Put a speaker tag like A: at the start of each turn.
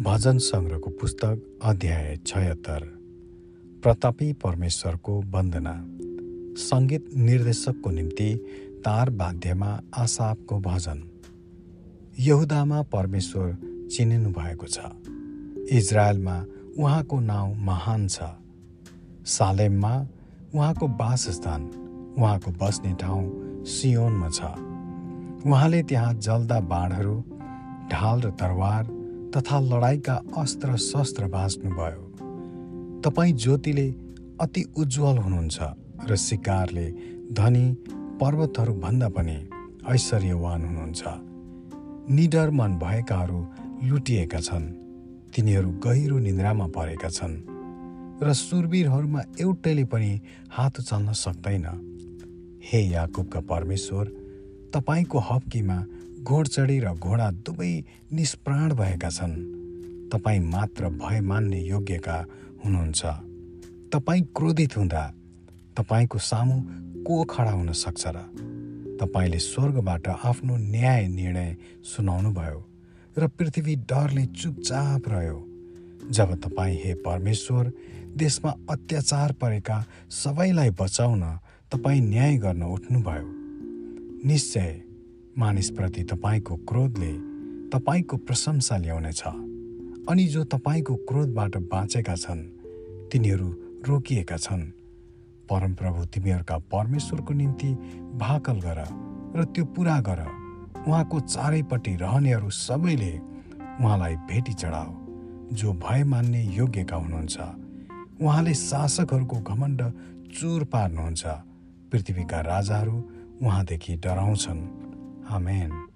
A: भजन सङ्ग्रहको पुस्तक अध्याय छयत्तर। प्रतापी परमेश्वरको वन्दना। सङ्गीत निर्देशकको निम्ति तार बाध्यमा आसापको भजन। यहुदामा परमेश्वर चिनिनु भएको छ। इजरायलमा उहाँको नाउँ महान छ। सालेममा उहाँको वासस्थान उहाँको बस्ने ठाउँ सियोनमा छ। उहाँले त्यहाँ जल्दा बाँडहरू ढाल र तरवार तथा लडाइँका अस्त्र शस्त्र बाँच्नुभयो। तपाईँ ज्योतिले अति उज्जवल हुनुहुन्छ र सिकारले धनी पर्वतहरूभन्दा पनि ऐश्वर्यवान हुनुहुन्छ। निडर मन भएकाहरू लुटिएका छन्। तिनीहरू गहिरो निन्द्रामा परेका छन् र सुरवीरहरूमा एउटैले पनि हात चल्न सक्दैन। हे याकुबका परमेश्वर तपाईँको हप्कीमा घोडचडी र घोडा दुवै निष्प्राण भएका छन्। तपाईँ मात्र भय मान्ने योग्यका हुनुहुन्छ। तपाईँ क्रोधित हुँदा तपाईँको सामु को खडा हुन सक्छ र? तपाईँले स्वर्गबाट आफ्नो न्याय निर्णय सुनाउनुभयो र पृथ्वी डरले चुपचाप रह्यो। जब तपाईँ हे परमेश्वर देशमा अत्याचार परेका सबैलाई बचाउन तपाईँ न्याय गर्न उठ्नुभयो। निश्चय मानिसप्रति तपाईँको क्रोधले तपाईँको प्रशंसा ल्याउनेछ। अनि जो तपाईँको क्रोधबाट बाँचेका छन् तिनीहरू रोकिएका छन्। परमप्रभु तिमीहरूका परमेश्वरको निम्ति भाकल गर र त्यो पुरा गर। उहाँको चारैपट्टि रहनेहरू सबैले उहाँलाई भेटी चढाओ। जो भय मान्ने योग्यका हुनुहुन्छ उहाँले शासकहरूको घमण्ड चुर पार्नुहुन्छ। पृथ्वीका राजाहरू उहाँदेखि डराउँछन्। Amen.